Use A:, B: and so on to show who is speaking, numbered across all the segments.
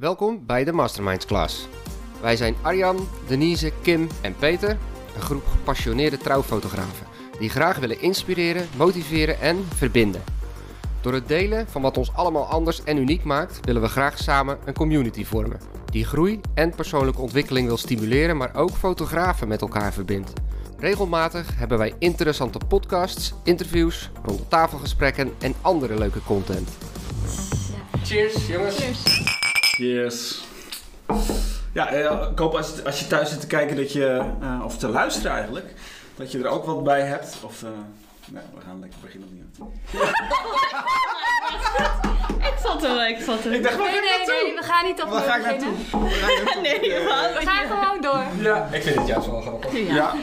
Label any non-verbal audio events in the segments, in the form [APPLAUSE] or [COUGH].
A: Welkom bij de Masterminds Class. Wij zijn Arjan, Denise, Kim en Peter, een groep gepassioneerde trouwfotografen die graag willen inspireren, motiveren en verbinden. Door het delen van wat ons allemaal anders en uniek maakt, willen we graag samen een community vormen die groei en persoonlijke ontwikkeling wil stimuleren, maar ook fotografen met elkaar verbindt. Regelmatig hebben wij interessante podcasts, interviews, ronde tafelgesprekken en andere leuke content. Cheers, jongens.
B: Cheers. Yes. Ja, eh, ik hoop als, als je thuis zit te kijken dat je, eh, of te luisteren eigenlijk, dat je er ook wat bij hebt. Of, eh, nee, we gaan lekker beginnen opnieuw. [LAUGHS]
C: Ik zat er, ik zat er.
B: Ik dacht,
C: nee, nee,
B: naartoe?
C: nee, we gaan niet opnieuw
B: ga ik
C: beginnen.
B: naartoe? Waar ga ik naartoe?
C: Nee, we gaan gewoon door.
A: Ja, ik vind het juist wel grappig.
C: Ja,
B: Ja.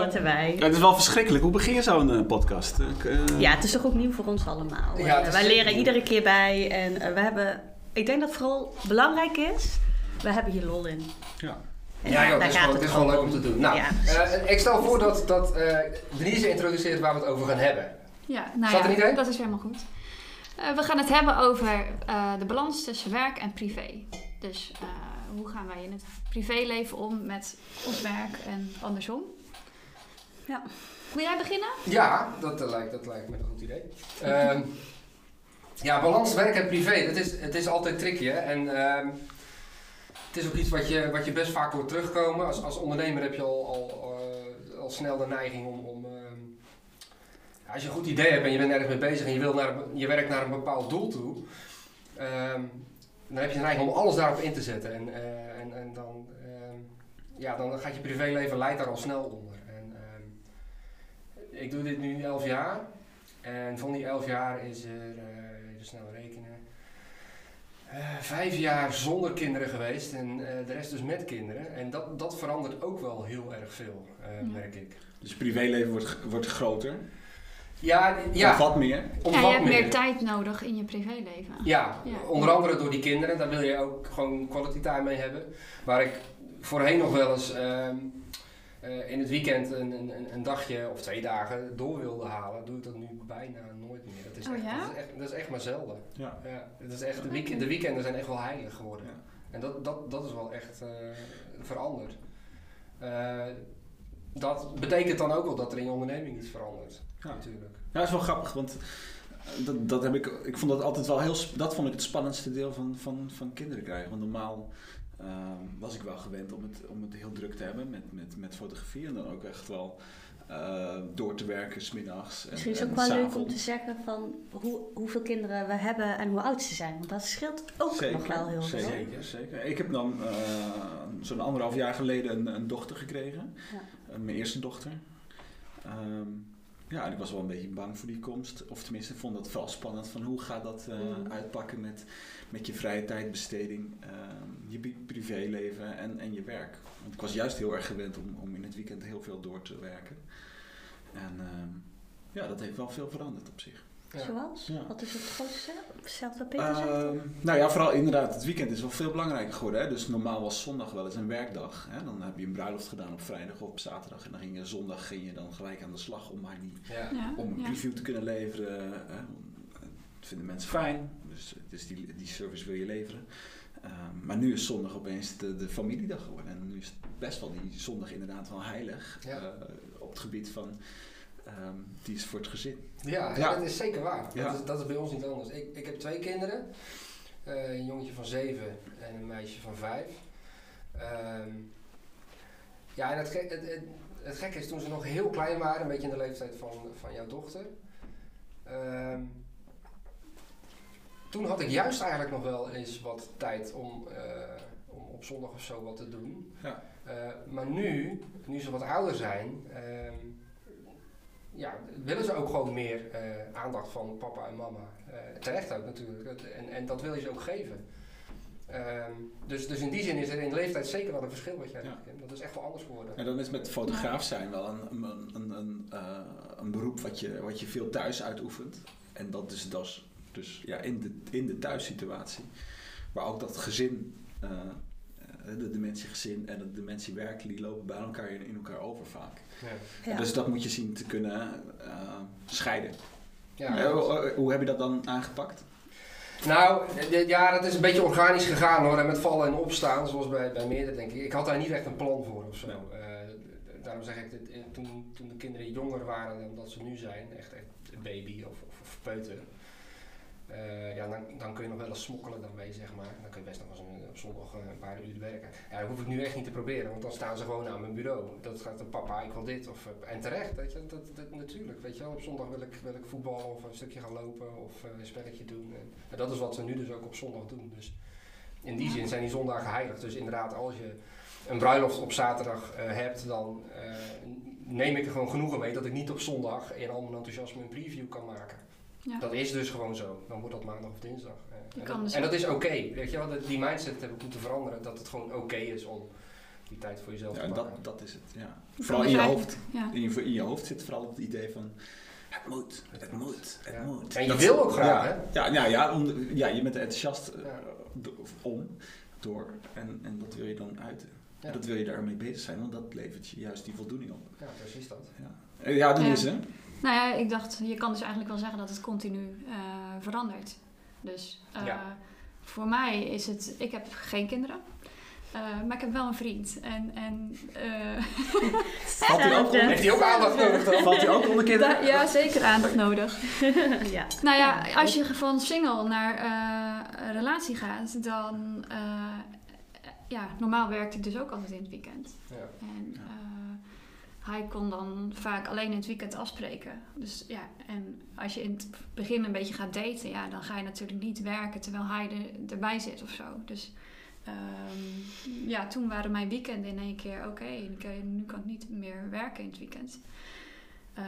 C: dat
B: Eh,
C: erbij.
B: Het is wel verschrikkelijk. Hoe begin je zo'n eh, podcast? Ik, eh,
C: Ja, het is toch ook nieuw voor ons allemaal.
A: Ja,
C: Eh, wij leren
A: nieuw.
C: iedere keer bij en eh, we hebben, ik denk dat vooral belangrijk is, we hebben hier lol in.
B: ja.
C: En
A: Ja, joh, is, gewoon, het is gewoon leuk om te doen. Nou,
C: Ja,
A: eh, ik stel voor dat, dat eh, Denise introduceert waar we het over gaan hebben.
D: Ja, nou
A: er niet in?
D: dat is helemaal goed. Eh, we gaan het hebben over eh, de balans tussen werk en privé. Dus eh, hoe gaan wij in het privéleven om met ons werk en andersom.
C: Ja.
D: Wil jij beginnen?
A: Ja, dat, lijkt, dat lijkt me een goed idee. Ja, balans werk en privé, dat is, het is altijd tricky hè. En ehm, het is ook iets wat je, wat je best vaak hoort terugkomen. Als, als ondernemer heb je al, al, eh, al snel de neiging om... om ehm, als je een goed idee hebt en je bent ergens mee bezig en je, wil naar, je werkt naar een bepaald doel toe... ehm, dan heb je de neiging om alles daarop in te zetten. En, eh, en, en dan, ja, dan gaat je privéleven leidt daar al snel onder. En, ik doe dit nu 11 jaar. En van die 11 jaar is er, eh, even snel rekenen, eh, vijf jaar zonder kinderen geweest en eh, de rest dus met kinderen. En dat, dat verandert ook wel heel erg veel, eh,
D: Ja.
A: merk ik.
B: Dus je privéleven wordt, wordt groter.
A: Ja, ja,
B: Of wat meer.
A: om
D: ja, je
A: wat
D: hebt
A: meer.
D: meer tijd nodig in je privéleven.
A: Ja,
D: Ja.
A: onder andere door die kinderen. Daar wil je ook gewoon quality time mee hebben. Waar ik voorheen nog wel eens ehm, eh, in het weekend een, een, een- een dagje of twee dagen door wilde halen, doe ik dat nu bijna nooit meer. Dat is,
D: Oh
A: echt,
D: ja?
A: dat is, echt, dat is echt maar zelden.
B: Ja.
A: Ja, het is echt, de, week- de weekenden zijn echt wel heilig geworden.
B: Ja.
A: En dat, dat, dat is wel echt eh, veranderd. Eh, dat betekent dan ook wel dat er in je onderneming iets verandert.
B: Ja.
A: Natuurlijk.
B: Ja, dat is wel grappig, want dat, dat heb ik, ik vond dat altijd wel heel, dat vond ik het spannendste deel van, van, van kinderen krijgen. Want normaal eh, was ik wel gewend om het, om het heel druk te hebben met, met, met fotografie en dan ook echt wel eh, door te werken smiddags. En,
C: Misschien is het ook wel leuk om te zeggen van hoe, hoeveel kinderen we hebben en hoe oud ze zijn. Want dat scheelt ook nog wel heel veel.
B: Zeker, zeker. Ik heb dan eh, zo'n anderhalf jaar geleden een, een dochter gekregen.
C: Ja.
B: Eh, mijn eerste dochter. Ehm, ja, en ik was wel een beetje bang voor die komst. Of tenminste, ik vond dat vooral spannend. Van hoe gaat dat
C: Mm.
B: uitpakken met, met je vrije tijdbesteding, ehm, je pri- privéleven en, en je werk. Want ik was juist heel erg gewend om, om in het weekend heel veel door te werken. En ehm, ja, dat heeft wel veel veranderd op zich.
A: Ja.
C: Zoals?
B: Ja.
C: Wat is het grootste? Wat Peter zegt?
B: Ehm, nou ja, vooral inderdaad, het weekend is wel veel belangrijker geworden. Hè? Dus normaal was zondag wel eens een werkdag. Hè? Dan heb je een bruiloft gedaan op vrijdag of op zaterdag. En dan ging je zondag ging je dan gelijk aan de slag om maar die,
A: Ja.
D: Ja,
B: om een
D: ja.
B: preview te kunnen leveren. Hè? Dat vinden mensen fijn. Dus, dus die, die service wil je leveren. Ehm, maar nu is zondag opeens de, de familiedag geworden. En nu is het best wel die zondag inderdaad wel heilig.
A: Ja.
B: eh, op het gebied van, ehm, die is voor het gezin.
A: Ja,
B: Ja.
A: dat is zeker waar.
B: Ja.
A: Dat, is, dat is bij ons niet anders. Ik, ik heb twee kinderen. Eh, een jongetje van zeven en een meisje van vijf. Ehm, ja, en het, gek- het, het, het gekke is toen ze nog heel klein waren, een beetje in de leeftijd van, van jouw dochter. ehm, toen had ik juist eigenlijk nog wel eens wat tijd om, eh, om op zondag of zo wat te doen.
B: Ja.
A: Eh, maar nu, nu ze wat ouder zijn, ja, willen ze ook gewoon meer eh, aandacht van papa en mama. Eh, terecht ook natuurlijk. En, en dat wil je ze ook geven. Ehm, dus, dus in die zin is er in de leeftijd zeker wel een verschil wat jij
B: Ja.
A: Kim. Dat is echt wel anders geworden.
B: En dan is met fotograaf zijn wel een, een, een, een, eh, een beroep wat je, wat je veel thuis uitoefent. En dat is dus, dus ja, in, de, in de thuissituatie. Maar ook dat gezin, de dimensie-gezin en de dimensiewerk, die lopen bij elkaar in, in elkaar over vaak.
A: Ja.
C: Ja.
B: Dus dat moet je zien te kunnen eh, scheiden.
A: Ja,
B: Eh, hoe, hoe heb je dat dan aangepakt?
A: Nou, ja, dat is een beetje organisch gegaan hoor. En met vallen en opstaan, zoals bij, bij meerdere denk ik. Ik had daar niet echt een plan voor of zo.
B: Nee.
A: Eh, daarom zeg ik, dat, eh, toen, toen de kinderen jonger waren dan dat ze nu zijn, echt, echt baby of, of, of peuter. Eh, ja, dan, dan kun je nog wel eens smokkelen daarmee, zeg maar. Dan kun je best nog eens een, op zondag eh, een paar uur werken. Ja, dat hoef ik nu echt niet te proberen, want dan staan ze gewoon aan mijn bureau. Dat gaat de papa, ik wil dit. Of, eh, en terecht, weet je, dat, dat, natuurlijk. Weet je wel, op zondag wil ik, wil ik voetballen of een stukje gaan lopen of een spelletje doen. En, en dat is wat ze nu dus ook op zondag doen. Dus in die zin zijn die zondagen heilig. Dus inderdaad, als je een bruiloft op zaterdag hebt, dan neem ik er gewoon genoegen mee dat ik niet op zondag in al mijn enthousiasme een preview kan maken.
D: Ja.
A: Dat is dus gewoon zo. Dan wordt dat maandag of dinsdag. Eh,
D: Je
A: en,
D: kan
A: dat,
D: dus
A: en dat is oké. weet je wel, Dat- die mindset heb ik moeten veranderen. Dat het gewoon oké is om die tijd voor jezelf
B: Ja,
A: te
B: en
A: pakken.
B: dat, dat is het, ja. Vooral in je
D: dus
B: hoofd.
D: Ja.
B: In je, in je hoofd zit vooral het idee van... Het moet, het moet, het
A: Ja.
B: moet.
A: En je
B: Dat-
A: wil ook graag,
B: ja,
A: hè?
B: Ja, ja, ja, om, ja, je bent er enthousiast eh, om, door. En, en dat wil je dan uiten.
A: Ja.
B: En dat wil je daarmee bezig zijn, want dat levert je juist die voldoening op.
A: Ja, precies dat.
B: Ja, Eh, ja dat
D: Ja.
B: is hè.
D: Nou ja, ik dacht, je kan dus eigenlijk wel zeggen dat het continu eh, verandert. Dus eh,
A: Ja.
D: voor mij is het, ik heb geen kinderen. eh, maar ik heb wel een vriend. En, en eh, [LAUGHS]
B: Valt hij ook,
A: Heeft hij ook aandacht nodig dan?
B: valt hij ook onder kinderen?
D: da- ja, zeker aandacht nodig. [LAUGHS]
C: ja.
D: Nou ja, als je van single naar eh, een relatie gaat, dan... eh, ja, normaal werkte ik dus ook altijd in het weekend.
A: Ja.
D: En eh, hij kon dan vaak alleen in het weekend afspreken. Dus ja, en als je in het begin een beetje gaat daten, ja, dan ga je natuurlijk niet werken terwijl hij er, erbij zit of zo. Dus ehm, ja, toen waren mijn weekenden in één keer oké. ik, eh, nu kan ik niet meer werken in het weekend. Eh,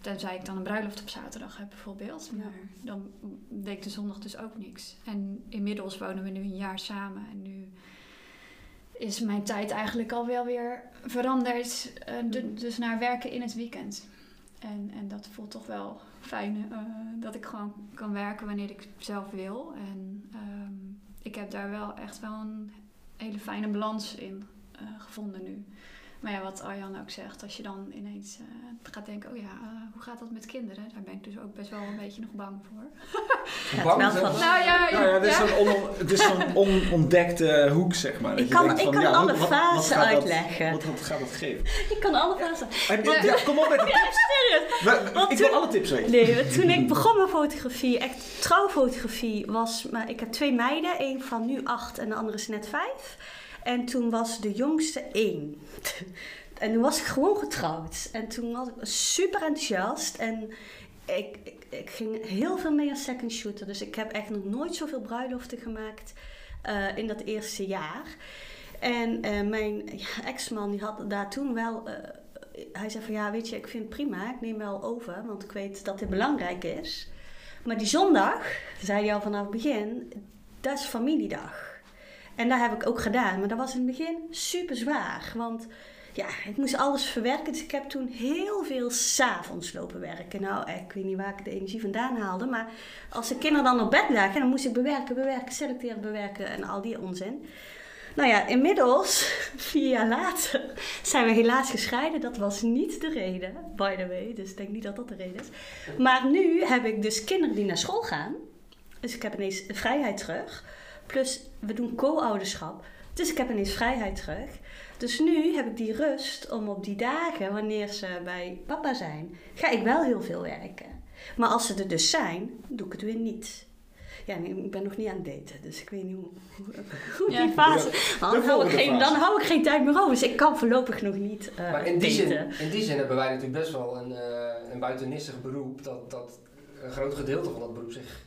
D: tenzij ik dan een bruiloft op zaterdag heb bijvoorbeeld.
C: Ja.
D: Maar dan deed ik de zondag dus ook niks. En inmiddels wonen we nu een jaar samen. En nu is mijn tijd eigenlijk al wel weer veranderd. eh, du- dus naar werken in het weekend. En, en dat voelt toch wel fijn. eh, dat ik gewoon kan werken wanneer ik zelf wil. En ehm, ik heb daar wel echt wel een hele fijne balans in eh, gevonden nu. Maar ja, wat Arjan ook zegt, als je dan ineens eh, gaat denken, oh ja, eh, hoe gaat dat met kinderen? Daar ben ik dus ook best wel een beetje nog bang voor. [LAUGHS]
C: Ja,
A: Bang, zeg
C: van-.
D: Nou ja,
B: Nou ja, het is
D: ja.
B: zo'n on, het is zo'n [LAUGHS] onontdekte hoek, zeg maar. Dat
C: Ik
B: je
C: kan,
B: denkt
C: ik
B: van,
C: kan
B: ja,
C: alle fasen
B: gaat dat-
C: uitleggen.
B: Wat, wat gaat dat geven? [LAUGHS]
C: Ik kan alle fasen.
B: Kom op met de tips. We-
C: Want
B: ik wil alle tips weten.
C: Nee, toen ik begon met fotografie, echt trouwfotografie, was... Maar ik heb twee meiden, één van nu acht en de andere is net vijf. En toen was de jongste één. [LAUGHS] En toen was ik gewoon getrouwd. En toen was ik super enthousiast. En ik, ik, ik ging heel veel mee als second shooter. Dus ik heb echt nog nooit zoveel bruiloften gemaakt eh, in dat eerste jaar. En eh, mijn ex-man die had daar toen wel... eh, hij zei van ja, weet je, ik vind het prima. Ik neem wel over, want ik weet dat dit belangrijk is. Maar die zondag, zei hij al vanaf het begin, dat is familiedag. En dat heb ik ook gedaan. Maar dat was in het begin super zwaar. Want ja, ik moest alles verwerken. Dus ik heb toen heel veel s'avonds lopen werken. Nou, ik weet niet waar ik de energie vandaan haalde. Maar als de kinderen dan op bed lagen, dan moest ik bewerken, bewerken, selecteren, bewerken en al die onzin. Nou ja, inmiddels, [LAUGHS] vier jaar later, zijn we helaas gescheiden. Dat was niet de reden, by the way. Dus ik denk niet dat dat de reden is. Maar nu heb ik dus kinderen die naar school gaan. Dus ik heb ineens vrijheid terug. Plus, we doen co-ouderschap. Dus ik heb ineens vrijheid terug. Dus nu heb ik die rust om op die dagen, wanneer ze bij papa zijn, ga ik wel heel veel werken. Maar als ze er dus zijn, doe ik het weer niet. Ja, nee, ik ben nog niet aan het daten, dus ik weet niet hoe, hoe, [LAUGHS] hoe
D: Ja.
C: die fase... Dan hou, ik geen, dan hou ik geen tijd meer over, dus ik kan voorlopig nog niet eh
A: Maar in die, zin,
C: daten.
A: in die zin hebben wij natuurlijk best wel een, eh een buitennissig beroep. Dat, dat een groot gedeelte van dat beroep zich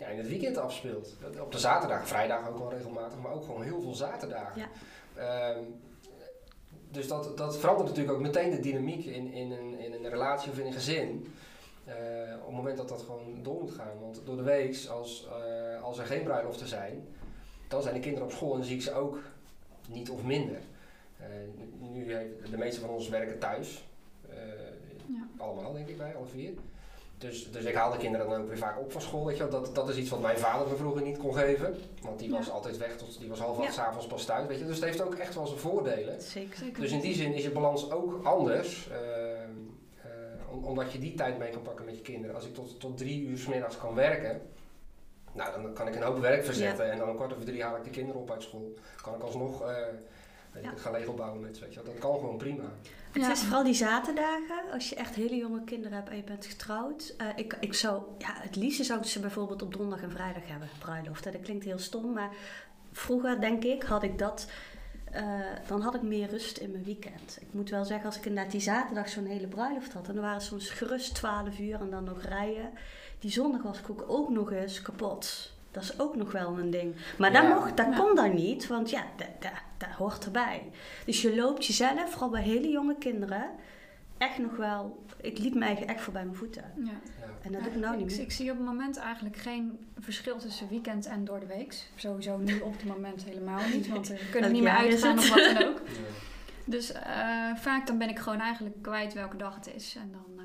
A: ja, in het weekend afspeelt. Op de zaterdag, vrijdag ook wel regelmatig, maar ook gewoon heel veel zaterdagen.
C: Ja.
A: Ehm, dus dat, dat verandert natuurlijk ook meteen de dynamiek in, in, een, in een relatie of in een gezin. Eh, op het moment dat dat gewoon door moet gaan. Want door de week, als, eh, als er geen bruiloften zijn, dan zijn de kinderen op school en zie ik ze ook niet of minder. Eh, nu de meeste van ons werken thuis.
D: Ja.
A: Allemaal, denk ik, wij, alle vier. Dus, dus ik haal de kinderen dan ook weer vaak op van school. Weet je wel. Dat, dat is iets wat mijn vader me vroeger niet kon geven. Want die
D: Ja.
A: was altijd weg, tot, die was half acht
C: Ja.
A: 's avonds pas thuis. Weet je. Dus het heeft ook echt wel zijn voordelen.
C: Zeker.
D: Zeker.
A: Dus in die zin is je balans ook anders. ehm, eh, om- omdat je die tijd mee kan pakken met je kinderen. Als ik tot, tot drie uur s middags kan werken. Nou, dan kan ik een hoop werk verzetten en dan om kwart over drie haal ik de kinderen op uit school. Kan ik alsnog uh, weet
C: Ja.
A: ik, gaan Lego bouwen met, weet je wel. Dat kan gewoon prima.
C: Het is vooral die zaterdagen, als je echt hele jonge kinderen hebt en je bent getrouwd. Eh, ik, ik zou, ja, het liefste zou ik ze bijvoorbeeld op donderdag en vrijdag hebben, bruiloft. Dat klinkt heel stom, maar vroeger denk ik, had ik dat, eh, dan had ik meer rust in mijn weekend. Ik moet wel zeggen, als ik inderdaad die zaterdag zo'n hele bruiloft had, en dan waren soms gerust 12 uur en dan nog rijden. Die zondag was ik ook, ook nog eens kapot. Dat is ook nog wel een ding. Maar dat,
A: Ja.
C: mocht, dat
D: Ja.
C: kon dan niet, want ja, dat, dat, dat hoort erbij. Dus je loopt jezelf, vooral bij hele jonge kinderen, echt nog wel. Ik liep mij eigen echt voorbij mijn voeten.
D: Ja.
A: Ja.
C: En dat
D: Ja,
C: doe ik nou
D: ik,
C: niet meer.
D: ik zie op het moment eigenlijk geen verschil tussen weekend en door de week. Sowieso nu op het moment helemaal niet, want we kunnen niet meer uitgaan of wat dan [LAUGHS] ook.
A: Ja.
D: Dus eh, vaak dan ben ik gewoon eigenlijk kwijt welke dag het is. En dan... eh,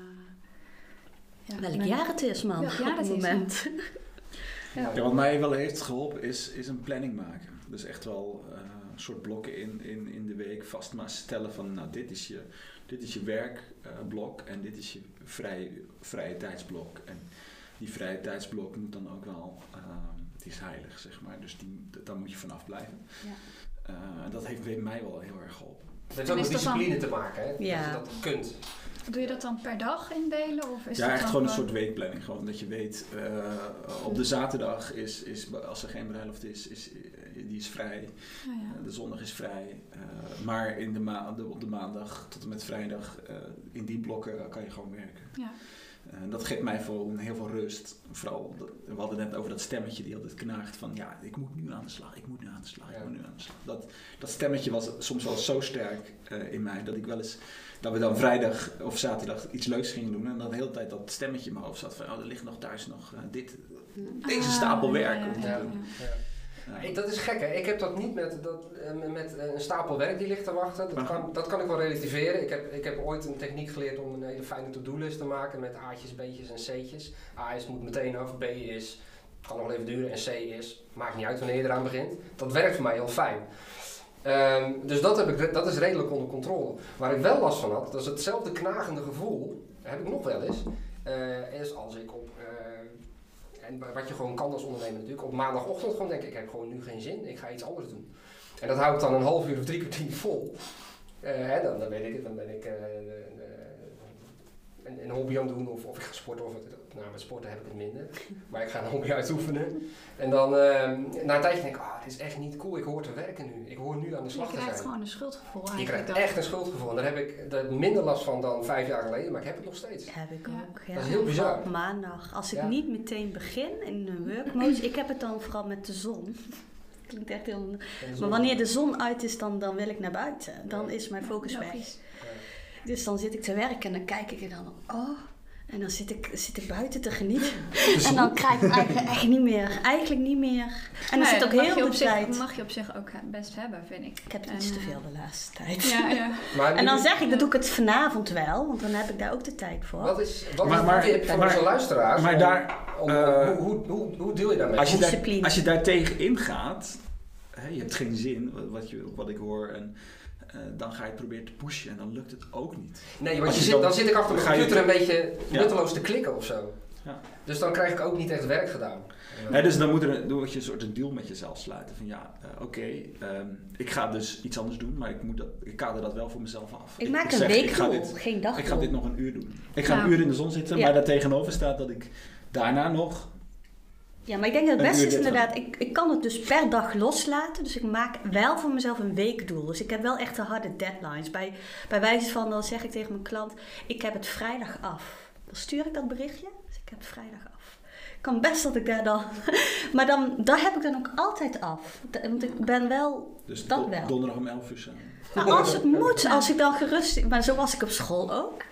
D: ja,
C: Welk jaar het is, man,
D: Welk jaar
C: op
D: het is,
C: moment. [LAUGHS]
D: Ja.
B: Ja, wat mij wel heeft geholpen is, is een planning maken. Dus echt wel eh, een soort blokken in, in, in de week vast maar stellen van nou dit is je, dit is je werkblok en dit is je vrije, vrije tijdsblok. En die vrije tijdsblok moet dan ook wel, die is heilig zeg maar, dus die, daar moet je vanaf blijven.
C: Ja.
B: Eh, en dat heeft bij mij wel heel erg geholpen.
A: Het heeft ook met
D: dat dan-
A: discipline te maken, hè?
C: Ja.
A: Dat je dat kunt.
D: Doe je dat dan per dag indelen? Of is
B: ja, echt gewoon een soort weekplanning. Gewoon dat je weet, eh, op de zaterdag is, is, als er geen bruiloft is, is, eh, die is vrij.
D: Ah, ja.
B: Eh, De zondag is vrij. maar in de ma de, op de maandag tot en met vrijdag, in die blokken kan je gewoon werken.
D: Ja.
B: Eh, En dat geeft mij gewoon heel veel rust. Vooral, dat- we hadden net over dat stemmetje die altijd knaagt van ja, ik moet nu aan de slag, ik moet nu aan de slag, ik
A: Ja.
B: moet nu aan de slag. Dat, dat stemmetje was soms wel zo sterk eh, in mij dat ik wel eens, dat we dan vrijdag of zaterdag iets leuks gingen doen en dan de hele tijd dat stemmetje in mijn hoofd zat van oh, er ligt nog thuis nog eh, dit, deze
D: Ah,
B: stapel
D: ja,
B: werk
D: ja,
B: om te
D: ja,
B: doen.
A: Dat is gek hè, ik heb dat niet met, dat, eh, met eh, een stapel werk die ligt te wachten. Dat kan, dat kan ik wel relativeren. Ik heb, ik heb ooit een techniek geleerd om een hele fijne to-do-list te maken met A'tjes, B'tjes en C'tjes. A is moet meteen af, B is kan nog wel even duren en C is maakt niet uit wanneer je eraan begint. Dat werkt voor mij heel fijn. Ehm, dus dat, heb ik, dat is redelijk onder controle. Waar ik wel last van had, dat is hetzelfde knagende gevoel, heb ik nog wel eens, eh, is als ik op, en wat je gewoon kan als ondernemer natuurlijk, op maandagochtend gewoon denk ik, ik heb gewoon nu geen zin, ik ga iets anders doen. En dat hou ik dan een half uur of drie kwartier vol. Eh, hè, dan, dan, ben ik, dan ben ik eh, een, een hobby aan het doen of, of ik ga sporten. Of het, nou, met sporten heb ik het minder. Maar ik ga een hobby [LAUGHS] uitoefenen. En dan ehm, na een tijdje denk ik, ah, dit is echt niet cool. Ik hoor te werken nu. Ik hoor nu aan de
D: Je
A: slag te
D: krijgt
A: zijn.
D: gewoon een schuldgevoel
A: Je krijgt
D: dan.
A: echt een schuldgevoel. En daar heb ik daar heb ik minder last van dan vijf jaar geleden, maar ik heb het nog steeds.
C: Heb ik ook. Ja.
A: Dat is heel bizar.
C: Op maandag. Als ik
A: Ja.
C: niet meteen begin in een workmode. ik heb het dan vooral met de zon. [LAUGHS] Klinkt echt heel. Maar wanneer de zon uit is, dan, dan wil ik naar buiten. Dan is mijn focus weg. Dus dan zit ik te werken en dan kijk ik en dan, oh. En dan zit ik, zit ik buiten te genieten. [LAUGHS] En dan krijg ik eigenlijk echt niet meer. Eigenlijk niet meer. En dan
D: Nee,
C: zit ook
D: dat
C: heel de
D: zich,
C: tijd.
D: mag je op zich ook best hebben, vind ik.
C: Ik heb het
D: En,
C: iets te
D: eh,
C: veel de laatste tijd.
D: Ja, ja. [LAUGHS]
A: Maar
C: En dan zeg ik, dan doe ik het vanavond wel, want dan heb ik daar ook de tijd voor.
A: Wat is, wat
B: Maar-
A: is
B: maar-
A: de tip
B: maar-
A: onze luisteraars?
B: maar
A: om-
B: daar,
A: om-
B: eh,
A: hoe, hoe, hoe, hoe deel je daarmee?
B: Als je, daar, als je daar tegen ingaat, hè, je hebt geen zin, wat- wat, je, wat ik hoor, en eh, dan ga je het proberen te pushen en dan lukt het ook niet.
A: Nee, want je
B: je
A: zit,
B: dan-
A: dan zit ik achter mijn
B: je-
A: computer een beetje
B: Ja.
A: nutteloos te klikken of zo.
B: Ja.
A: Dus dan krijg ik ook niet echt werk gedaan.
B: Hè, dus dan moet, er, dan moet je een soort een deal met jezelf sluiten. Van ja, eh, oké, ehm, ik ga dus iets anders doen, maar ik, moet dat, ik kader dat wel voor mezelf af.
C: ik maak een
B: zeg, ik ga,
C: weekdoel,
B: dit,
C: geen dagdoel.
B: ik ga dit nog een uur doen. Ik ga
D: Ja.
B: een uur in de zon zitten,
C: Ja.
B: maar daar tegenover staat dat ik daarna nog...
C: Ja, maar ik denk dat het beste is inderdaad, ik, ik kan het dus per dag loslaten. Dus ik maak wel voor mezelf een weekdoel. Dus ik heb wel echt de harde deadlines. Bij, bij wijze van, dan zeg ik tegen mijn klant, ik heb het vrijdag af. Dan stuur ik dat berichtje, dus ik heb het vrijdag af. Kan best dat ik daar dan... [LAUGHS] Maar dan, dat heb ik dan ook altijd af. Want ik ben wel...
B: Dus
C: Dat wel.
B: donderdag om 11 uur samen.
C: Maar als het moet, als ik dan gerust... Maar zo was ik op school ook.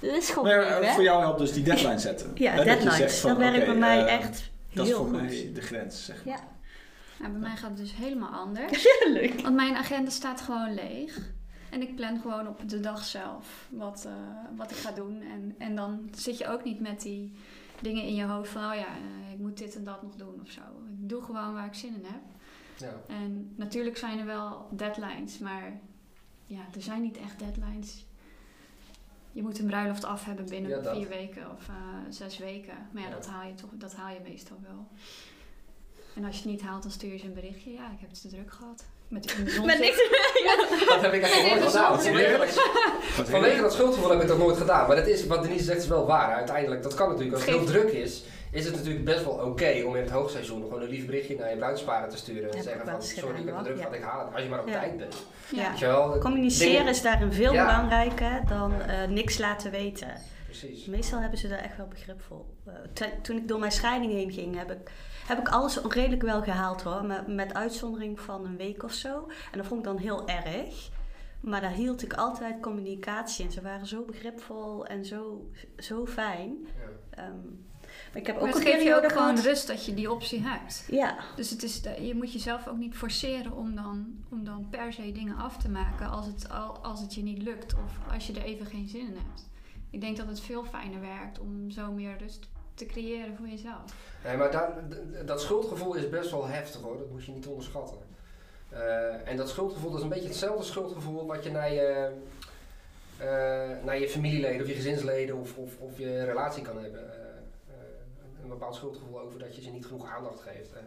C: Dat is gewoon
B: Maar eh, voor jou helpt dus die deadline zetten.
C: Ja,
B: Hè, je
C: deadlines.
B: van,
C: dat werkt bij mij
B: eh,
C: echt
B: Dat is voor
C: goed.
B: mij de grens, zeg maar.
C: Ja,
D: Nou, bij mij gaat het dus helemaal anders. [LAUGHS]
C: tuurlijk.
D: Want mijn agenda staat gewoon leeg. En ik plan gewoon op de dag zelf wat, eh, wat ik ga doen. En, en dan zit je ook niet met die dingen in je hoofd van... oh ja, eh, ik moet dit en dat nog doen of zo. Ik doe gewoon waar ik zin in heb.
A: Ja.
D: En natuurlijk zijn er wel deadlines, maar ja, er zijn niet echt deadlines. Je moet een bruiloft af hebben binnen
A: Ja,
D: vier weken of eh, zes weken. Maar ja,
A: Ja.
D: Dat, haal je toch, dat haal je meestal wel. En als je het niet haalt, dan stuur je ze een berichtje. Ja, ik heb het te druk gehad. Met zon
C: Met niks. [LAUGHS]
A: Dat heb ik eigenlijk nooit gedaan. Vanwege, vanwege dat schuldgevoel heb ik dat nooit gedaan. Maar dat is, wat Denise zegt is wel waar. Uiteindelijk, dat kan natuurlijk. Als het heel druk is, is het natuurlijk best wel oké om in het hoogseizoen gewoon een lief berichtje naar je bruidsparen te sturen. En
C: Heb
A: zeggen van, sorry, ik heb het druk gehad, ik haal het. Als je maar op
C: Ja.
A: tijd bent.
D: Ja.
A: Wel?
C: Communiceren
A: Dingen-
C: is daarin veel belangrijker dan eh, niks laten weten.
A: Precies.
C: Meestal hebben ze daar echt wel begrip voor. Eh, toen ik door mijn scheiding heen ging, heb ik, heb ik alles redelijk wel gehaald hoor. Met, met uitzondering van een week of zo. En dat vond ik dan heel erg. Maar daar hield ik altijd communicatie in. Ze waren zo begripvol en zo, zo fijn.
A: Ja.
C: Ehm, maar ik heb
D: Maar
C: ook
D: het
C: een
D: geeft je ook gewoon rust dat je die optie hebt.
C: Ja,
D: Dus het is, de- je moet jezelf ook niet forceren om dan, om dan per se dingen af te maken als het, al, als het je niet lukt of als je er even geen zin in hebt. Ik denk dat het veel fijner werkt om zo meer rust te creëren voor jezelf.
A: Nee, maar daar, d- dat schuldgevoel is best wel heftig hoor, dat moet je niet onderschatten. Eh, en dat schuldgevoel dat is een beetje hetzelfde schuldgevoel wat je naar je, eh, naar je familieleden of je gezinsleden of, of, of je relatie kan hebben. Een bepaald schuldgevoel over dat je ze niet genoeg aandacht geeft. Eh,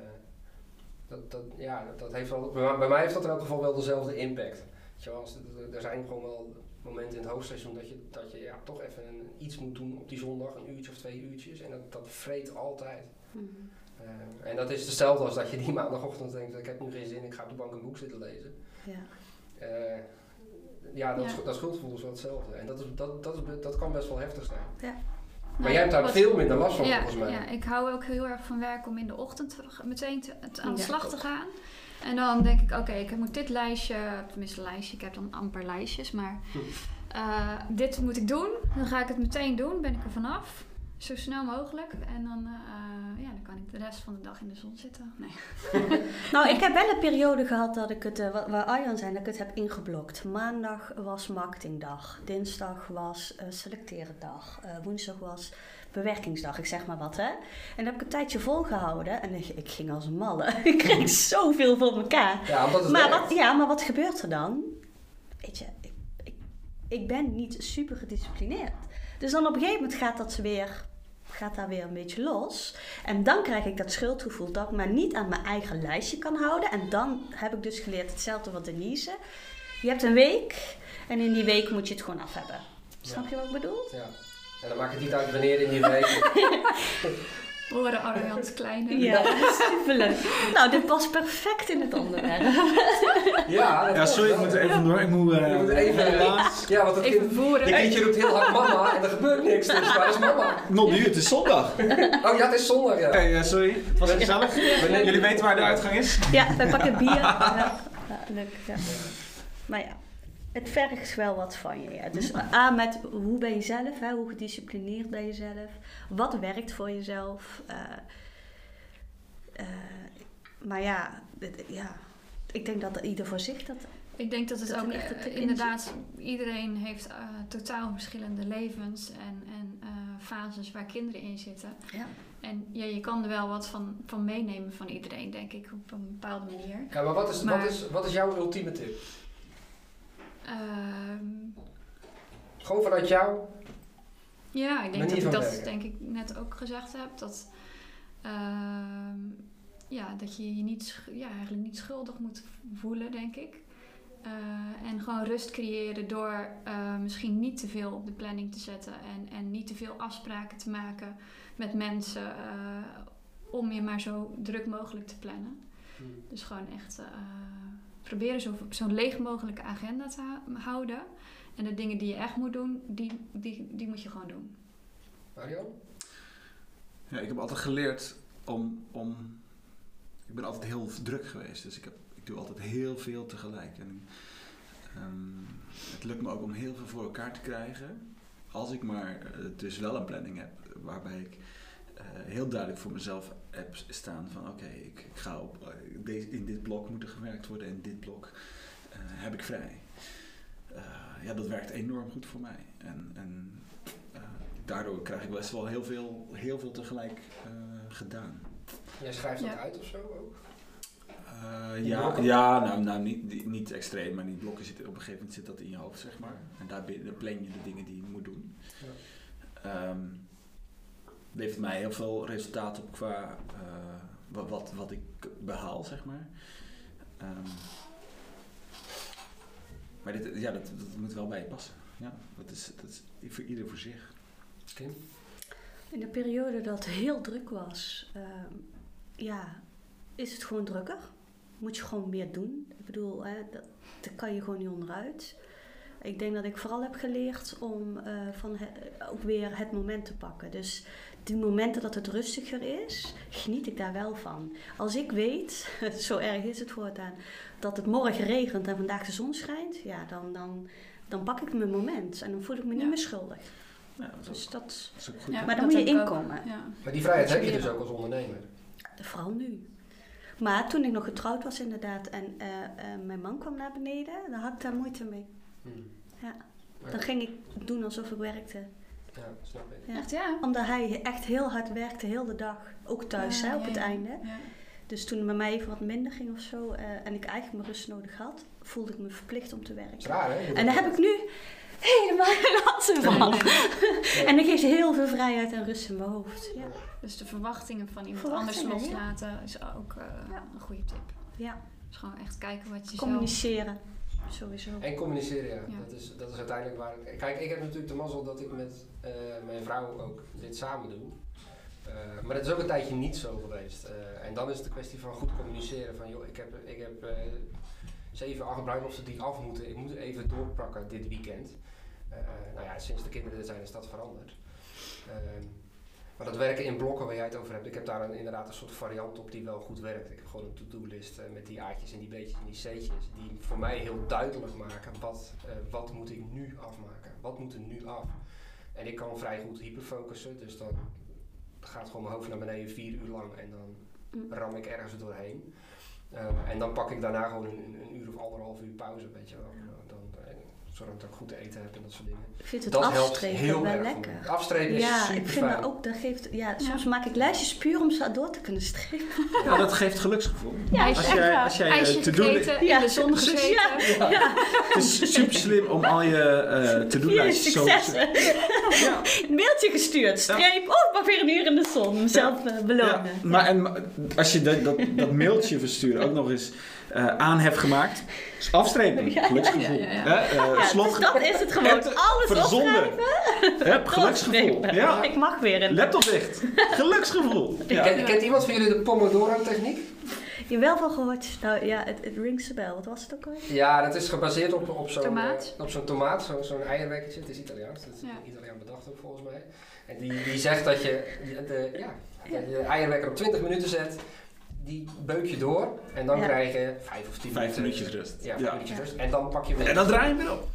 A: dat, dat, ja, dat, dat heeft wel, bij mij- bij mij heeft dat in elk geval wel dezelfde impact. Weet je wel, als er- zijn gewoon wel momenten in het hoogseizoen dat je, dat je ja, toch even een- iets moet doen op die zondag, een uurtje of twee uurtjes. En dat, dat vreet altijd.
C: Mhm.
A: Eh, en dat is hetzelfde als dat je die maandagochtend denkt, ik heb nu geen zin, ik ga op de bank een boek zitten lezen.
C: ja.
A: Eh, ja, dat,
D: Ja.
A: dat schuldgevoel is wel hetzelfde. En dat, is, dat, dat, dat kan best wel heftig zijn.
C: Ja.
A: Maar
D: Nou,
A: jij hebt daar veel minder last van
D: ja,
A: volgens mij.
D: Ja, ik hou ook heel erg van werk om in de ochtend te- meteen te, te- aan de
C: Ja,
D: slag te gaan. En dan denk ik, oké, ik moet dit lijstje, tenminste lijstje, ik heb dan amper lijstjes, maar
A: Hm.
D: eh, dit moet ik doen. Dan ga ik het meteen doen, ben ik er vanaf. Zo snel mogelijk. En dan, eh, ja, dan kan ik de rest van de dag in de zon zitten. Nee. [LAUGHS]
C: Nou, ik heb wel een periode gehad dat ik het, eh, wa- waar Arjan zei, dat ik het heb ingeblokt. Maandag was marketingdag, dinsdag was uh, selecteren dag, Eh, woensdag was bewerkingsdag, ik zeg maar wat hè. En dan heb ik een tijdje volgehouden en ik, ik ging als een malle. [LAUGHS] ik kreeg zoveel voor elkaar.
A: Ja, omdat het
C: Maar
A: werkt.
C: wat, ja, maar wat gebeurt er dan? Weet je, ik, ik, ik ben niet super gedisciplineerd. Dus dan op een gegeven moment gaat dat weer, gaat daar weer een beetje los. En dan krijg ik dat schuldgevoel dat ik me niet aan mijn eigen lijstje kan houden. En dan heb ik dus geleerd hetzelfde wat Denise. Je hebt een week en in die week moet je het gewoon af hebben. Snap je wat ik bedoel?
A: Ja. En dan maakt het niet uit wanneer in die week. [LAUGHS]
D: Horen Arjan's kleine.
C: Ja, superleuk. [LAUGHS] Nou, dit past perfect in het onderwerp.
A: ja, dat
B: Ja, sorry, ik moet er even door. Ik moet, eh,
A: moet even-
B: helaas.
A: Ja, want het
D: Even
A: kind,
D: voeren.
A: je kindje roept heel hard mama en er gebeurt niks. Dus waar is mama?
B: Nog nu, het is zondag.
A: Oh ja, het is zondag ja.
B: Oké, eh, sorry. Het was gezellig.
A: nemen-
B: Jullie weten waar de uitgang is?
C: Ja, wij pakken bier. Ja, [LAUGHS] ja, leuk. Ja. Maar ja, het vergt wel wat van je. Ja. Dus A, met hoe ben je zelf, hè? hoe gedisciplineerd ben je zelf, wat werkt voor jezelf. eh, eh, maar ja, dit- ja, ik denk dat ieder voor zich dat.
D: Ik denk dat het
C: Dat
D: ook
C: echt
D: eh, inderdaad, iedereen heeft totaal verschillende levens en, en eh, fases waar kinderen in zitten.
C: Ja.
D: En ja, je kan er wel wat van, van meenemen van iedereen, denk ik, op een bepaalde manier.
A: Ja, maar wat is,
D: Maar-
A: Wat, is, wat is jouw ultieme tip?
D: Ehm,
A: Gewoon vanuit jou?
D: ja, ik denk dat ik dat
A: werken.
D: denk ik net ook gezegd heb. Dat, ehm, ja, dat je je niet, ja, eigenlijk niet schuldig moet voelen, denk ik. Eh, en gewoon rust creëren door eh, misschien niet te veel op de planning te zetten en, en niet te veel afspraken te maken met mensen eh, om je maar zo druk mogelijk te plannen. Dus gewoon echt proberen zo, zo leeg mogelijke agenda te hou- houden. En de dingen die je echt moet doen, die, die, die moet je gewoon doen.
A: Marian?
B: Ja, ik heb altijd geleerd om, om... Ik ben altijd heel druk geweest, dus ik, heb, ik doe altijd heel veel tegelijk. En, ehm, het lukt me ook om heel veel voor elkaar te krijgen. Als ik maar eh, dus wel een planning heb waarbij ik heel duidelijk voor mezelf heb staan van oké, ik, ik ga op eh, deze, in dit blok moet er gewerkt worden en dit blok eh, heb ik vrij. Eh, ja, dat werkt enorm goed voor mij. En, en eh, daardoor krijg ik best wel heel veel, heel veel tegelijk eh, gedaan.
A: Jij schrijft dat
D: Ja.
A: uit of zo ook?
B: Eh, ja,
A: blokken?
B: ja, nou, nou niet, niet extreem, maar die blokken zitten op een gegeven moment zit dat in je hoofd, zeg maar. En daar plan je de dingen die je moet doen. Ehm, levert mij heel veel resultaat op qua, eh, wat, wat, wat ik behaal, zeg maar. Ehm, maar dit, ja, dat, dat moet wel bij je passen. Ja, dat is, dat is voor ieder voor zich.
A: Kim?
C: In de periode dat het heel druk was, ehm, ja, is het gewoon drukker. Moet je gewoon meer doen. Ik bedoel, hè, dat, daar kan je gewoon niet onderuit. Ik denk dat ik vooral heb geleerd om eh, van ook weer het moment te pakken. Dus die momenten dat het rustiger is, geniet ik daar wel van. Als ik weet, [LAUGHS] zo erg is het voortaan, dat het morgen regent en vandaag de zon schijnt, ja, dan, dan, dan pak ik mijn moment en dan voel ik me niet meer schuldig.
B: Ja, dat is
C: Dus
B: ook,
C: dat,
B: dat is ook goed.
D: Ja,
C: Maar dan moet je inkomen.
D: Ja.
A: Maar die vrijheid heb je dus ook als ondernemer.
C: Vooral nu. Maar toen ik nog getrouwd was inderdaad en eh, eh, mijn man kwam naar beneden, dan had ik daar moeite mee.
A: Hmm.
C: Ja. Dan ging ik doen alsof ik werkte.
A: Ja, snap ik.
C: Ja.
D: Echt ja?
C: Omdat hij echt heel hard werkte, heel de dag. Ook thuis,
D: Ja,
C: hè, op
D: ja,
C: het
D: ja.
C: einde.
D: Ja.
C: Dus toen het bij mij even wat minder ging of zo, eh, en ik eigenlijk mijn rust nodig had, voelde ik me verplicht om te werken.
A: raar, hè?
C: En daar heb ik nu helemaal geen last van. [LAUGHS] En dat geeft heel veel vrijheid en rust in mijn hoofd. Ja.
D: Dus de verwachtingen van iemand
C: Verwachtingen,
D: anders
C: ja.
D: loslaten is ook eh,
C: Ja.
D: een goede tip.
C: ja.
D: Dus gewoon echt kijken wat je zelf...
C: Sowieso.
A: En communiceren, ja.
D: Ja.
A: Dat, is, dat is uiteindelijk waar... Kijk, ik heb natuurlijk de mazzel dat ik met eh, mijn vrouw ook dit samen doe. Eh, maar dat is ook een tijdje niet zo geweest. Eh, en dan is het een kwestie van goed communiceren. Van joh, ik heb, ik heb zeven, acht bruiloften die af moeten. Ik moet even doorpakken dit weekend. Nou ja, sinds de kinderen er zijn is dat veranderd. Maar dat werken in blokken waar jij het over hebt, ik heb daar een, inderdaad een soort variant op die wel goed werkt. Ik heb gewoon een to-do-list eh, met die A'tjes en die B'tjes en die C'tjes. Die voor mij heel duidelijk maken wat, eh, wat moet ik nu afmaken. Wat moet er nu af? En ik kan vrij goed hyperfocussen, dus dan gaat gewoon mijn hoofd naar beneden vier uur lang en dan
C: Mm.
A: ram ik ergens doorheen. Eh, en dan pak ik daarna gewoon een, een, uur of anderhalf uur pauze, weet je wel. Dan, zorg dat ik goed te eten heb en dat soort dingen.
C: Ik vind het
A: dat helpt heel
C: wel
A: erg
C: lekker.
A: me. Afstrepen is
C: Ja,
A: super
C: ik vind
A: fijn.
C: dat ook, dat geeft, ja, soms maak ik lijstjes puur om ze door te kunnen strepen.
B: Ja, dat geeft geluksgevoel.
C: Ja,
B: als jij, als jij eh,
D: gegeten,
C: Ja,
D: in de zon gezeten.
C: ja. Ja,
B: Het is super slim om al je eh [LAUGHS] to-do-lijstjes zo...
C: successen. [LAUGHS]
B: Ja,
C: Een mailtje gestuurd, streep, oh, mag weer een uur in de zon, mezelf eh,
B: ja,
C: belonen.
B: maar en, als je dat, dat, dat mailtje versturen ook nog eens eh, aan hebt gemaakt, is afstrepen,
C: Ja,
B: geluksgevoel.
D: ja, ja, ja.
B: Hè, eh,
C: Ja,
B: slot,
C: dus dat is het gewoon. Alles
B: verzonden.
C: opschrijven,
B: geluksgevoel.
C: Ik mag weer een...
B: Laptop dicht. Geluksgevoel. Ja.
A: Kent, kent iemand van jullie de Pomodoro-techniek?
C: Je wel van gehoord, nou ja, het, het rings the bell. Wat was het ook alweer?
A: Ja, dat is gebaseerd op, op zo'n
D: Tomaat?
A: eh, op zo'n tomaat, zo, zo'n eierwekkertje. Het is Italiaans, dat is
D: Ja.
A: een Italiaan bedacht ook volgens mij. En die, die zegt dat je de, de- ja, dat je de eierwekker op 20 minuten zet, die beuk je door en dan
C: Ja.
A: krijg je 5 of 10
B: Vijf
A: minuten.
B: minuutjes rust.
A: Ja, vijf
B: Ja.
A: minuutjes rust. En dan pak je weer.
B: En dan draai je weer op.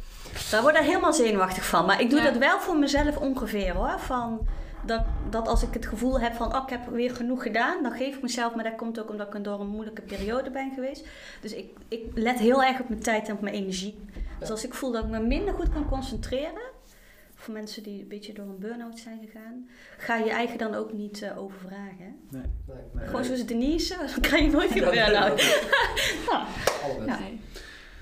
C: Daar word ik helemaal zenuwachtig van. Maar ik doe
D: Ja.
C: dat wel voor mezelf ongeveer hoor. Van dat, dat als ik het gevoel heb van, oh, ik heb weer genoeg gedaan, dan geef ik mezelf, maar dat komt ook omdat ik door een moeilijke periode ben geweest. Dus ik, ik let heel erg op mijn tijd en op mijn energie. Dus als ik voel dat ik me minder goed kan concentreren, voor mensen die een beetje door een burn-out zijn gegaan, ga je eigen dan ook niet eh, overvragen. hè?
B: Nee.
A: Nee,
B: Nee.
C: Gewoon zoals Denise, [LAUGHS] dan krijg je nooit een
A: Ja,
C: burn-out. [LAUGHS] Ja,
A: allebei.
D: Nee.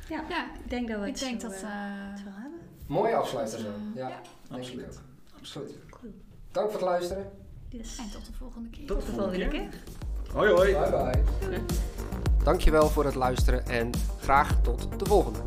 C: Ja.
D: Ja,
C: ik denk dat we
D: ik
C: het
D: denk
C: zo,
D: dat...
C: eh,
D: eh,
C: het wel hebben.
A: Mooie afsluiter zo. Ja,
D: ja.
A: denk ik
B: Absoluut.
A: ook. Absoluut.
C: Cool.
A: Dank voor het luisteren.
C: Yes.
D: en tot de volgende keer.
B: Tot
C: Tot de volgende keer.
B: Hoi hoi.
A: Bye bye. Dankjewel voor het luisteren en graag tot de volgende.